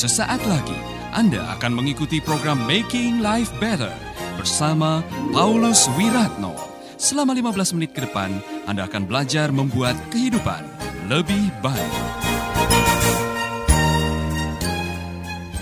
Sesaat lagi Anda akan mengikuti program Making Life Better bersama Paulus Wiratno. Selama 15 menit ke depan, Anda akan belajar membuat kehidupan lebih baik.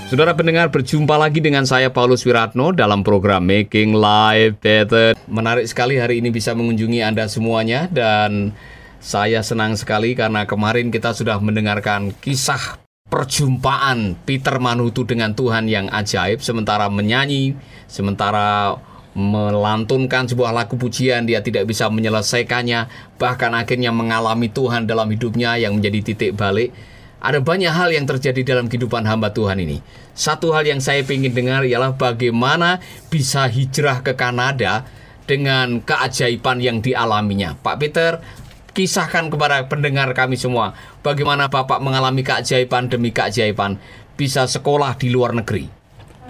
Saudara pendengar, berjumpa lagi dengan saya Paulus Wiratno dalam program Making Life Better. Menarik sekali hari ini bisa mengunjungi Anda semuanya dan saya senang sekali karena kemarin kita sudah mendengarkan kisah perjumpaan Peter Manutu dengan Tuhan yang ajaib sementara menyanyi, sementara melantunkan sebuah lagu pujian dia tidak bisa menyelesaikannya bahkan akhirnya mengalami Tuhan dalam hidupnya yang menjadi titik balik ada banyak hal yang terjadi dalam kehidupan hamba Tuhan ini. Satu hal yang saya ingin dengar ialah bagaimana bisa hijrah ke Kanada dengan keajaiban yang dialaminya. Pak Peter, kisahkan kepada pendengar kami semua bagaimana Bapak mengalami keajaiban demi keajaiban bisa sekolah di luar negeri.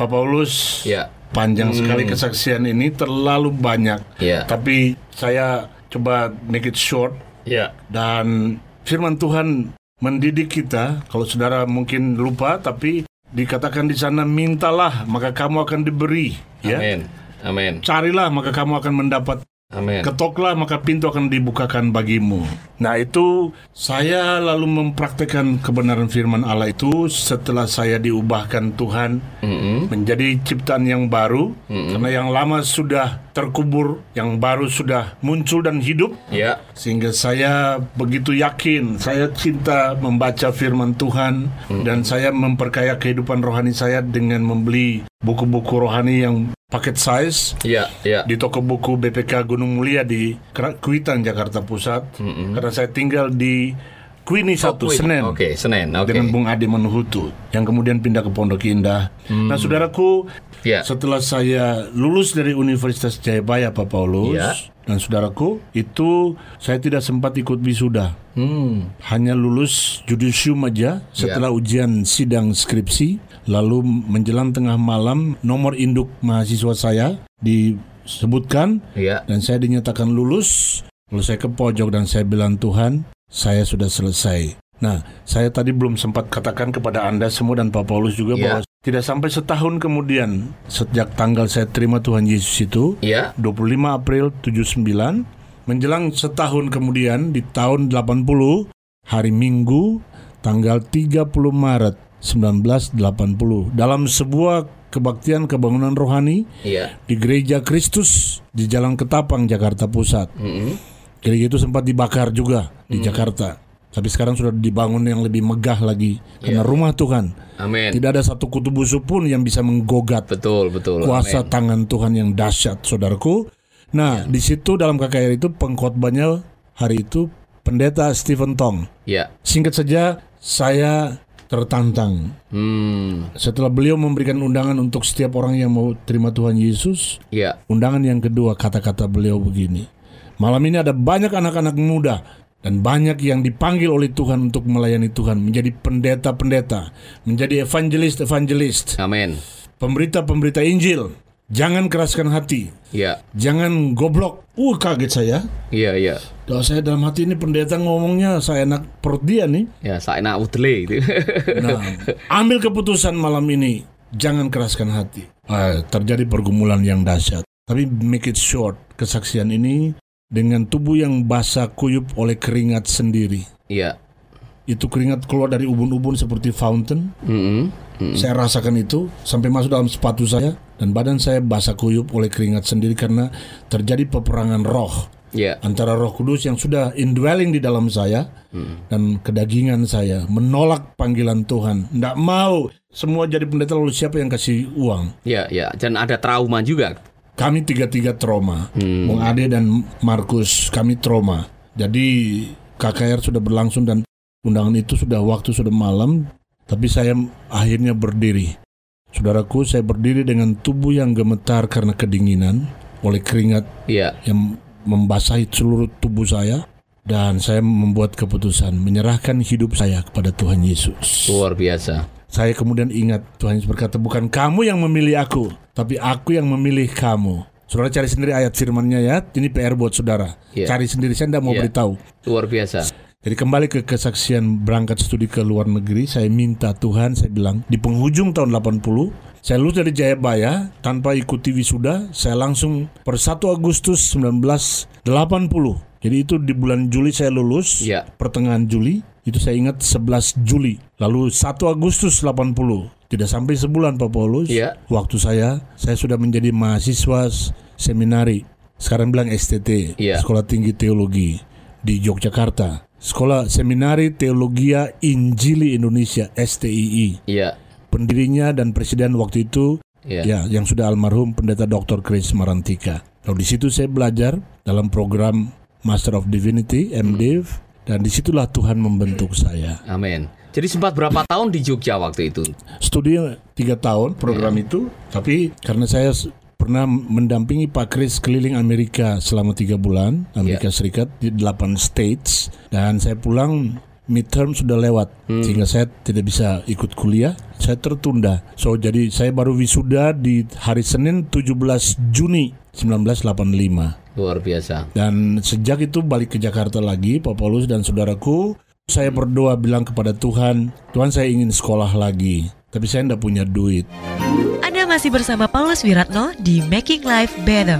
Pak Paulus, Ya. panjang sekali kesaksian ini terlalu banyak. Ya. Tapi saya coba make it short Ya. dan firman Tuhan mendidik kita. Kalau saudara mungkin lupa, tapi dikatakan di sana mintalah maka kamu akan diberi. Ya, Amin. Amin. carilah maka kamu akan mendapat. Amin. Ketoklah maka pintu akan dibukakan bagimu. Nah itu saya lalu mempraktekkan kebenaran firman Allah itu setelah saya diubahkan Tuhan Mm-mm. menjadi ciptaan yang baru karena yang lama sudah terkubur, yang baru sudah muncul dan hidup Ya. sehingga saya begitu yakin saya cinta membaca firman Tuhan dan saya memperkaya kehidupan rohani saya dengan membeli buku-buku rohani yang paket size Ya. Ya. di toko buku BPK Gunung Mulia di Kuitang Jakarta Pusat karena saya tinggal di Queenie satu Wait, Senen Oke, Senen. Oke. dengan Bung Ade Manuhutu yang kemudian pindah ke Pondok Indah. Nah, saudaraku, Ya. setelah saya lulus dari Universitas Jayabaya Pak Paulus Ya. Dan saudaraku, itu saya tidak sempat ikut wisuda. Hmm. Hanya lulus judisium aja setelah ujian sidang skripsi, lalu menjelang tengah malam nomor induk mahasiswa saya disebutkan Ya. dan saya dinyatakan lulus. Lalu saya ke pojok dan saya bilang Tuhan, saya sudah selesai. Nah, saya tadi belum sempat katakan kepada Anda semua dan Pak Paulus juga Ya. bahwa tidak sampai setahun kemudian sejak tanggal saya terima Tuhan Yesus itu, Ya. 25 April 79, menjelang setahun kemudian di tahun 80, hari Minggu, tanggal 30 Maret 1980, dalam sebuah kebaktian kebangunan rohani Ya. di Gereja Kristus di Jalan Ketapang, Jakarta Pusat. Mm-mm. Gereja itu sempat dibakar juga di Jakarta. Tapi sekarang sudah dibangun yang lebih megah lagi karena rumah Tuhan. Amin. Tidak ada satu kutu busuk pun yang bisa menggogat Betul, betul. kuasa Amin. tangan Tuhan yang dahsyat, saudaraku. Nah, di situ dalam KKR itu pengkhotbahnya hari itu Pendeta Stephen Tong. Ya. Singkat saja, saya tertantang. Hmm. Setelah beliau memberikan undangan untuk setiap orang yang mau terima Tuhan Yesus, Ya. Undangan yang kedua kata-kata beliau begini. Malam ini ada banyak anak-anak muda dan banyak yang dipanggil oleh Tuhan untuk melayani Tuhan, menjadi pendeta-pendeta, menjadi evangelis-evangelis, Amin. pemberita-pemberita Injil. Jangan keraskan hati, Ya. jangan goblok. Uh, kaget saya. Iya, iya. Doa saya dalam hati ini pendeta ngomongnya saya enak perut dia nih. Ya, saya nak udele itu. Nah, ambil keputusan malam ini. Jangan keraskan hati. Ah, terjadi pergumulan yang dahsyat. Tapi make it short. Kesaksian ini dengan tubuh yang basah kuyup oleh keringat sendiri. Iya. Itu keringat keluar dari ubun-ubun seperti fountain. Mm-mm. Mm. Saya rasakan itu sampai masuk dalam sepatu saya dan badan saya basah kuyup oleh keringat sendiri karena terjadi peperangan roh Ya. antara Roh Kudus yang sudah indwelling di dalam saya dan kedagingan saya menolak panggilan Tuhan. Tidak mau semua jadi pendeta lalu siapa yang kasih uang? Ya, ya. Dan ada trauma juga. Kami tiga-tiga trauma. Bung Ade dan Markus kami trauma. Jadi KKR sudah berlangsung dan undangan itu sudah waktu sudah malam tapi saya akhirnya berdiri. Saudaraku, saya berdiri dengan tubuh yang gemetar karena kedinginan oleh keringat Ya. yang membasahi seluruh tubuh saya dan saya membuat keputusan menyerahkan hidup saya kepada Tuhan Yesus. Luar biasa. Saya kemudian ingat Tuhan Yesus berkata bukan kamu yang memilih aku, tapi aku yang memilih kamu. Saudara cari sendiri ayat firmannya ya. Ini PR buat saudara. Iya. Cari sendiri saya tidak mau Iya. beritahu. Luar biasa. Jadi kembali ke kesaksian berangkat studi ke luar negeri, saya minta Tuhan, saya bilang di penghujung tahun 80, saya lulus dari Jayabaya tanpa ikuti wisuda, saya langsung per 1 Agustus 1980. Jadi itu di bulan Juli saya lulus, Iya. pertengahan Juli, itu saya ingat 11 Juli. Lalu 1 Agustus 80, tidak sampai sebulan Pak Paulus, Iya. waktu saya, saya sudah menjadi mahasiswa seminari. Sekarang bilang STT, Iya. Sekolah Tinggi Teologi di Yogyakarta. Sekolah Seminari Teologia Injili Indonesia STII. Iya. Pendirinya dan presiden waktu itu Iya. ya yang sudah almarhum Pendeta Dr. Chris Marantika. Lalu di situ saya belajar dalam program Master of Divinity MDiv dan di situlah Tuhan membentuk saya. Amin. Jadi sempat berapa tahun di Jogja waktu itu? Studi tiga tahun program Iya. itu, tapi karena saya pernah mendampingi Pak Kris keliling Amerika selama tiga bulan, Amerika Iya. Serikat di delapan states, dan saya pulang midterm sudah lewat, Hmm. sehingga saya tidak bisa ikut kuliah, saya tertunda. So jadi saya baru wisuda di hari Senin 17 Juni 1985. Luar biasa. Dan sejak itu balik ke Jakarta lagi, Pak Paulus dan saudaraku, saya berdoa bilang kepada Tuhan, Tuhan saya ingin sekolah lagi, tapi saya tidak punya duit. Anda masih bersama Paulus Wiratno di Making Life Better.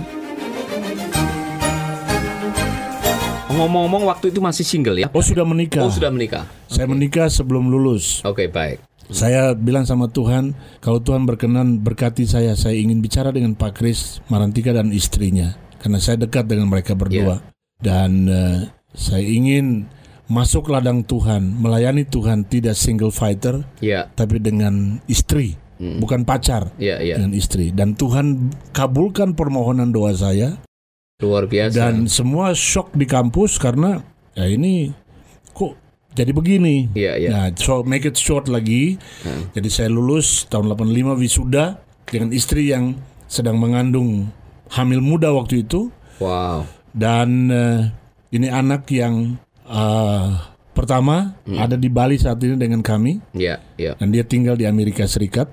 Ngomong-ngomong waktu itu masih single ya? Oh sudah menikah. Oh sudah menikah. Saya menikah sebelum lulus. Oke baik. Saya bilang sama Tuhan, kalau Tuhan berkenan berkati saya, saya ingin bicara dengan Pak Kris Marantika dan istrinya, karena saya dekat dengan mereka berdua. Dan eh, saya ingin masuk ladang Tuhan, melayani Tuhan tidak single fighter, Ya. tapi dengan istri, bukan pacar, Ya ya. dengan istri. Dan Tuhan kabulkan permohonan doa saya. Luar biasa. Dan semua shock di kampus karena ya ini kok jadi begini. Iya iya. Nah, so make it short lagi. Jadi saya lulus tahun 85 wisuda dengan istri yang sedang mengandung hamil muda waktu itu Wow. dan eh, ini anak yang eh, pertama ada di Bali saat ini dengan kami Ya ya. dan dia tinggal di Amerika Serikat.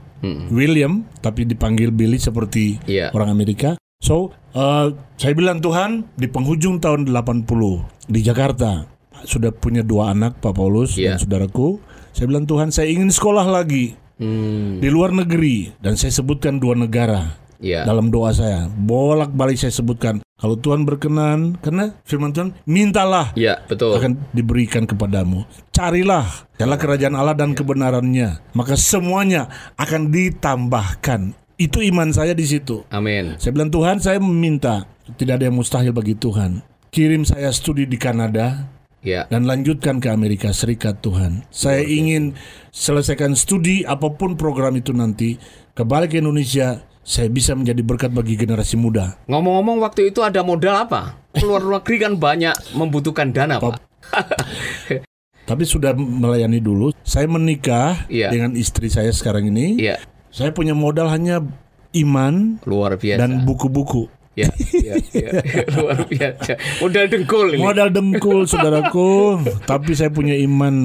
William tapi dipanggil Billy seperti Iya. orang Amerika. So, eh, saya bilang Tuhan di penghujung tahun 80 di Jakarta sudah punya dua anak Pak Paulus Iya. dan saudaraku. Saya bilang Tuhan saya ingin sekolah lagi Hmm. di luar negeri dan saya sebutkan dua negara Ya. dalam doa saya. Bolak-balik saya sebutkan kalau Tuhan berkenan karena firman Tuhan mintalah Ya betul. akan diberikan kepadamu. Carilah jalan kerajaan Allah dan kebenarannya, maka semuanya akan ditambahkan. Itu iman saya di situ. Amin. Saya bilang Tuhan, saya meminta tidak ada yang mustahil bagi Tuhan. Kirim saya studi di Kanada Ya. dan lanjutkan ke Amerika Serikat Tuhan. Saya ingin selesaikan studi apa pun program itu nanti kembali ke Indonesia. Saya bisa menjadi berkat bagi generasi muda. Ngomong-ngomong waktu itu ada modal apa? Keluar negeri kan banyak membutuhkan dana pak. Tapi sudah melayani dulu. Saya menikah Iya. dengan istri saya sekarang ini. Iya. Saya punya modal hanya iman Luar biasa. dan buku-buku. Ya, ya, ya. luar biasa. Modal dengkul ini. Modal dengkul saudaraku, tapi saya punya iman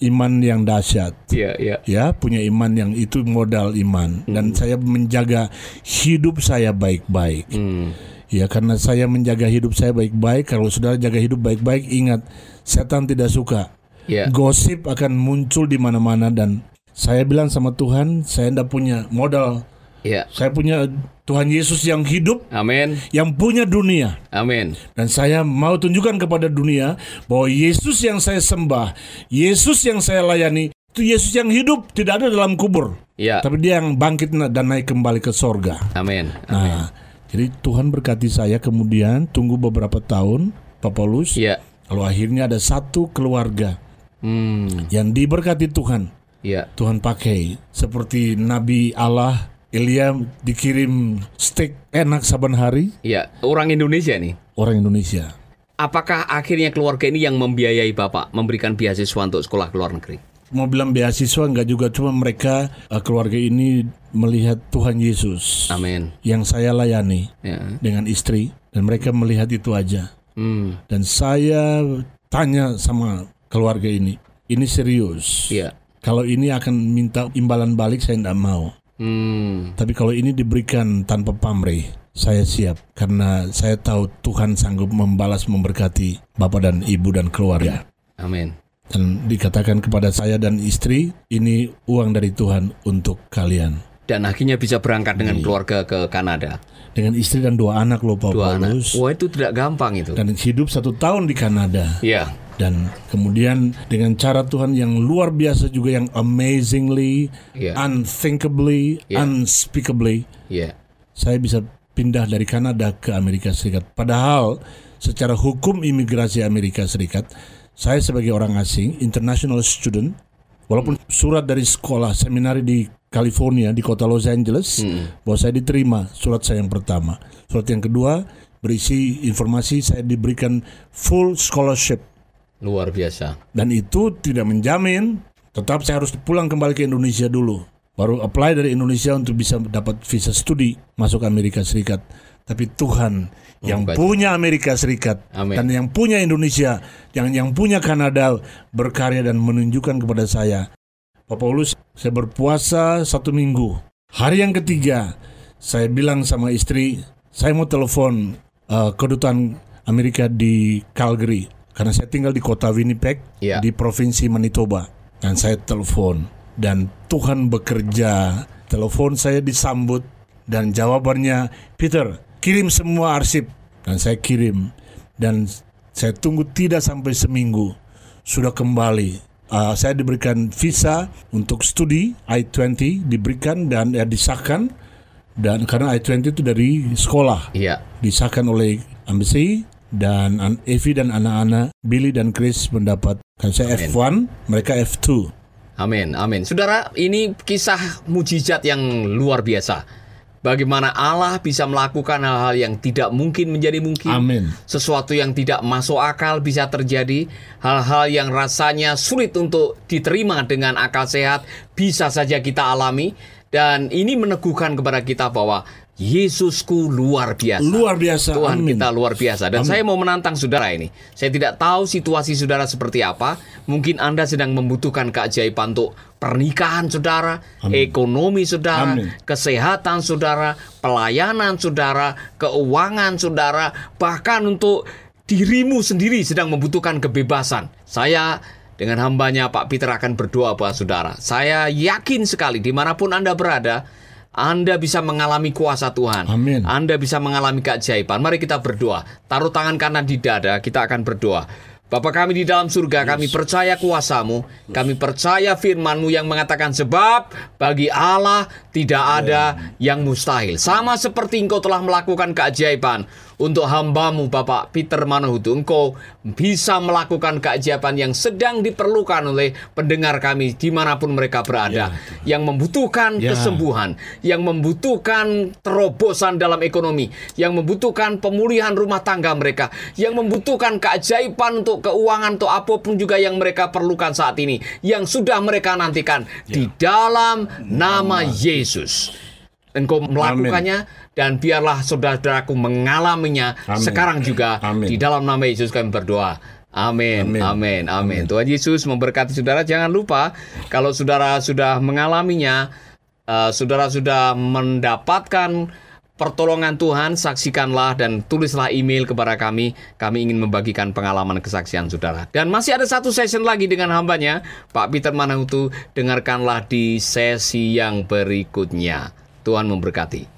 iman yang dahsyat. Ya, ya. Ya, punya iman yang itu modal iman dan saya menjaga hidup saya baik-baik. Hmm. Ya, karena saya menjaga hidup saya baik-baik, kalau saudara jaga hidup baik-baik, ingat setan tidak suka. Ya. Gosip akan muncul di mana-mana dan saya bilang sama Tuhan, saya tidak punya modal. Ya. Saya punya Tuhan Yesus yang hidup, Amin. yang punya dunia. Amin. Dan saya mau tunjukkan kepada dunia bahwa Yesus yang saya sembah, Yesus yang saya layani, itu Yesus yang hidup, tidak ada dalam kubur. Ya. Tapi dia yang bangkit dan naik kembali ke sorga. Amin. Nah, jadi Tuhan berkati saya kemudian tunggu beberapa tahun, Pak Paulus. Ya. Lalu akhirnya ada satu keluarga Hmm. yang diberkati Tuhan. Ya. Tuhan pakai seperti Nabi Allah Elia dikirim steak enak saban hari Ya. Orang Indonesia nih. orang Indonesia. Apakah akhirnya keluarga ini yang membiayai Bapak memberikan beasiswa untuk sekolah ke luar negeri? Mau bilang beasiswa enggak juga cuma mereka eh, keluarga ini melihat Tuhan Yesus Amin. yang saya layani Ya. dengan istri dan mereka melihat itu aja. Hmm. Dan saya tanya sama keluarga ini, ini serius. Ya. Kalau ini akan minta imbalan balik saya tidak mau. Hmm. Tapi kalau ini diberikan tanpa pamrih, saya siap karena saya tahu Tuhan sanggup membalas memberkati Bapak dan Ibu dan keluarga. Amin. Dan dikatakan kepada saya dan istri, ini uang dari Tuhan untuk kalian. Dan akhirnya bisa berangkat dengan keluarga ke Kanada. Dengan istri dan dua anak loh Pak Dua anak. Paulus. Wah itu tidak gampang itu. Dan hidup satu tahun di Kanada. Iya. Dan kemudian dengan cara Tuhan yang luar biasa juga yang amazingly, Iya. unthinkably, Iya. unspeakably, Iya. saya bisa pindah dari Kanada ke Amerika Serikat. Padahal secara hukum imigrasi Amerika Serikat, saya sebagai orang asing, international student, walaupun surat dari sekolah seminari di California di kota Los Angeles bahwa saya diterima surat saya yang pertama. Surat yang kedua berisi informasi saya diberikan full scholarship Luar biasa. dan itu tidak menjamin tetap saya harus pulang kembali ke Indonesia dulu baru apply dari Indonesia untuk bisa dapat visa studi masuk Amerika Serikat tapi Tuhan yang baik. punya Amerika Serikat Amin. dan yang punya Indonesia yang yang punya Kanada berkarya dan menunjukkan kepada saya Pak Paulus saya berpuasa satu minggu hari yang ketiga saya bilang sama istri saya mau telepon eh, kedutaan Amerika di Calgary karena saya tinggal di kota Winnipeg Iya. di provinsi Manitoba. Dan saya telepon. Dan Tuhan bekerja. Telepon saya disambut. Dan jawabannya Peter kirim semua arsip. Dan saya kirim. Dan saya tunggu tidak sampai seminggu sudah kembali. Uh, saya diberikan visa untuk studi I-20 diberikan dan ya, disahkan. Dan karena I-20 itu dari sekolah. Iya. disahkan oleh embassy dan an- Evi dan anak-anak Billy dan Chris mendapat kan saya F1 mereka F2 Amin, amin. Saudara, ini kisah mujizat yang luar biasa. Bagaimana Allah bisa melakukan hal-hal yang tidak mungkin menjadi mungkin. Amin. Sesuatu yang tidak masuk akal bisa terjadi. Hal-hal yang rasanya sulit untuk diterima dengan akal sehat bisa saja kita alami. Dan ini meneguhkan kepada kita bahwa Yesusku luar biasa. luar biasa Tuhan amin kita luar biasa dan saya mau menantang saudara ini. Saya tidak tahu situasi saudara seperti apa. Mungkin Anda sedang membutuhkan keajaiban untuk pernikahan saudara, ekonomi saudara, Amin. kesehatan saudara, pelayanan saudara, keuangan saudara, bahkan untuk dirimu sendiri sedang membutuhkan kebebasan. Saya dengan hambanya Pak Peter akan berdoa buat saudara. Saya yakin sekali di mana pun Anda berada, anda bisa mengalami kuasa Tuhan. Amin. Anda bisa mengalami keajaiban. Mari kita berdoa. Taruh tangan kanan di dada, kita akan berdoa. Bapa kami di dalam surga, kami percaya kuasamu, kami percaya firmanmu yang mengatakan sebab bagi Allah tidak ada yang mustahil. Sama seperti engkau telah melakukan keajaiban untuk hambamu Bapak Peter Manahutu, engkau bisa melakukan keajaiban yang sedang diperlukan oleh pendengar kami di mana pun mereka berada, yang membutuhkan Ya. kesembuhan, yang membutuhkan terobosan dalam ekonomi, yang membutuhkan pemulihan rumah tangga mereka, yang membutuhkan keajaiban untuk keuangan atau apa pun juga yang mereka perlukan saat ini, yang sudah mereka nantikan di dalam nama Yesus. Engkau melakukannya dan biarlah saudara-saudaraku mengalaminya Amin. sekarang juga Amin. di dalam nama Yesus kami berdoa. Amin, Amin. amin, amin. Tuhan Yesus memberkati saudara. Jangan lupa kalau saudara sudah mengalaminya, eh, saudara sudah mendapatkan pertolongan Tuhan, saksikanlah dan tulislah email kepada kami. Kami ingin membagikan pengalaman kesaksian saudara. Dan masih ada satu session lagi dengan hambanya, Pak Peter Manahutu. Dengarkanlah di sesi yang berikutnya. Tuhan memberkati.